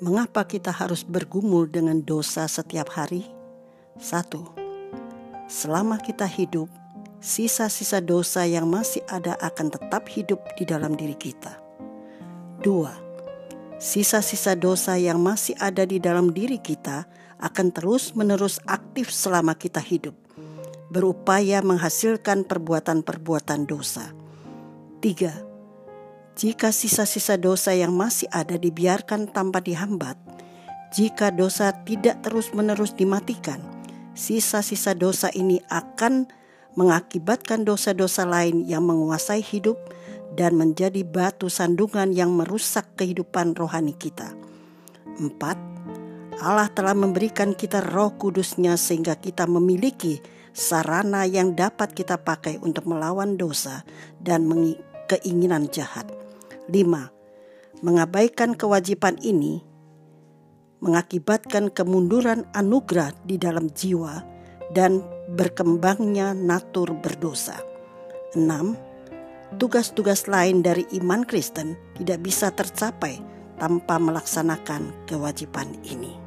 Mengapa kita harus bergumul dengan dosa setiap hari? Satu, selama kita hidup, sisa-sisa dosa yang masih ada akan tetap hidup di dalam diri kita. Dua, sisa-sisa dosa yang masih ada di dalam diri kita akan terus-menerus aktif selama kita hidup, berupaya menghasilkan perbuatan-perbuatan dosa. Tiga, jika sisa-sisa dosa yang masih ada dibiarkan tanpa dihambat, jika dosa tidak terus-menerus dimatikan, sisa-sisa dosa ini akan mengakibatkan dosa-dosa lain yang menguasai hidup dan menjadi batu sandungan yang merusak kehidupan rohani kita. Empat, Allah telah memberikan kita roh kudusnya sehingga kita memiliki sarana yang dapat kita pakai untuk melawan dosa dan keinginan jahat. 5. Mengabaikan kewajiban ini mengakibatkan kemunduran anugerah di dalam jiwa dan berkembangnya natur berdosa. 6. Tugas-tugas lain dari iman Kristen tidak bisa tercapai tanpa melaksanakan kewajiban ini.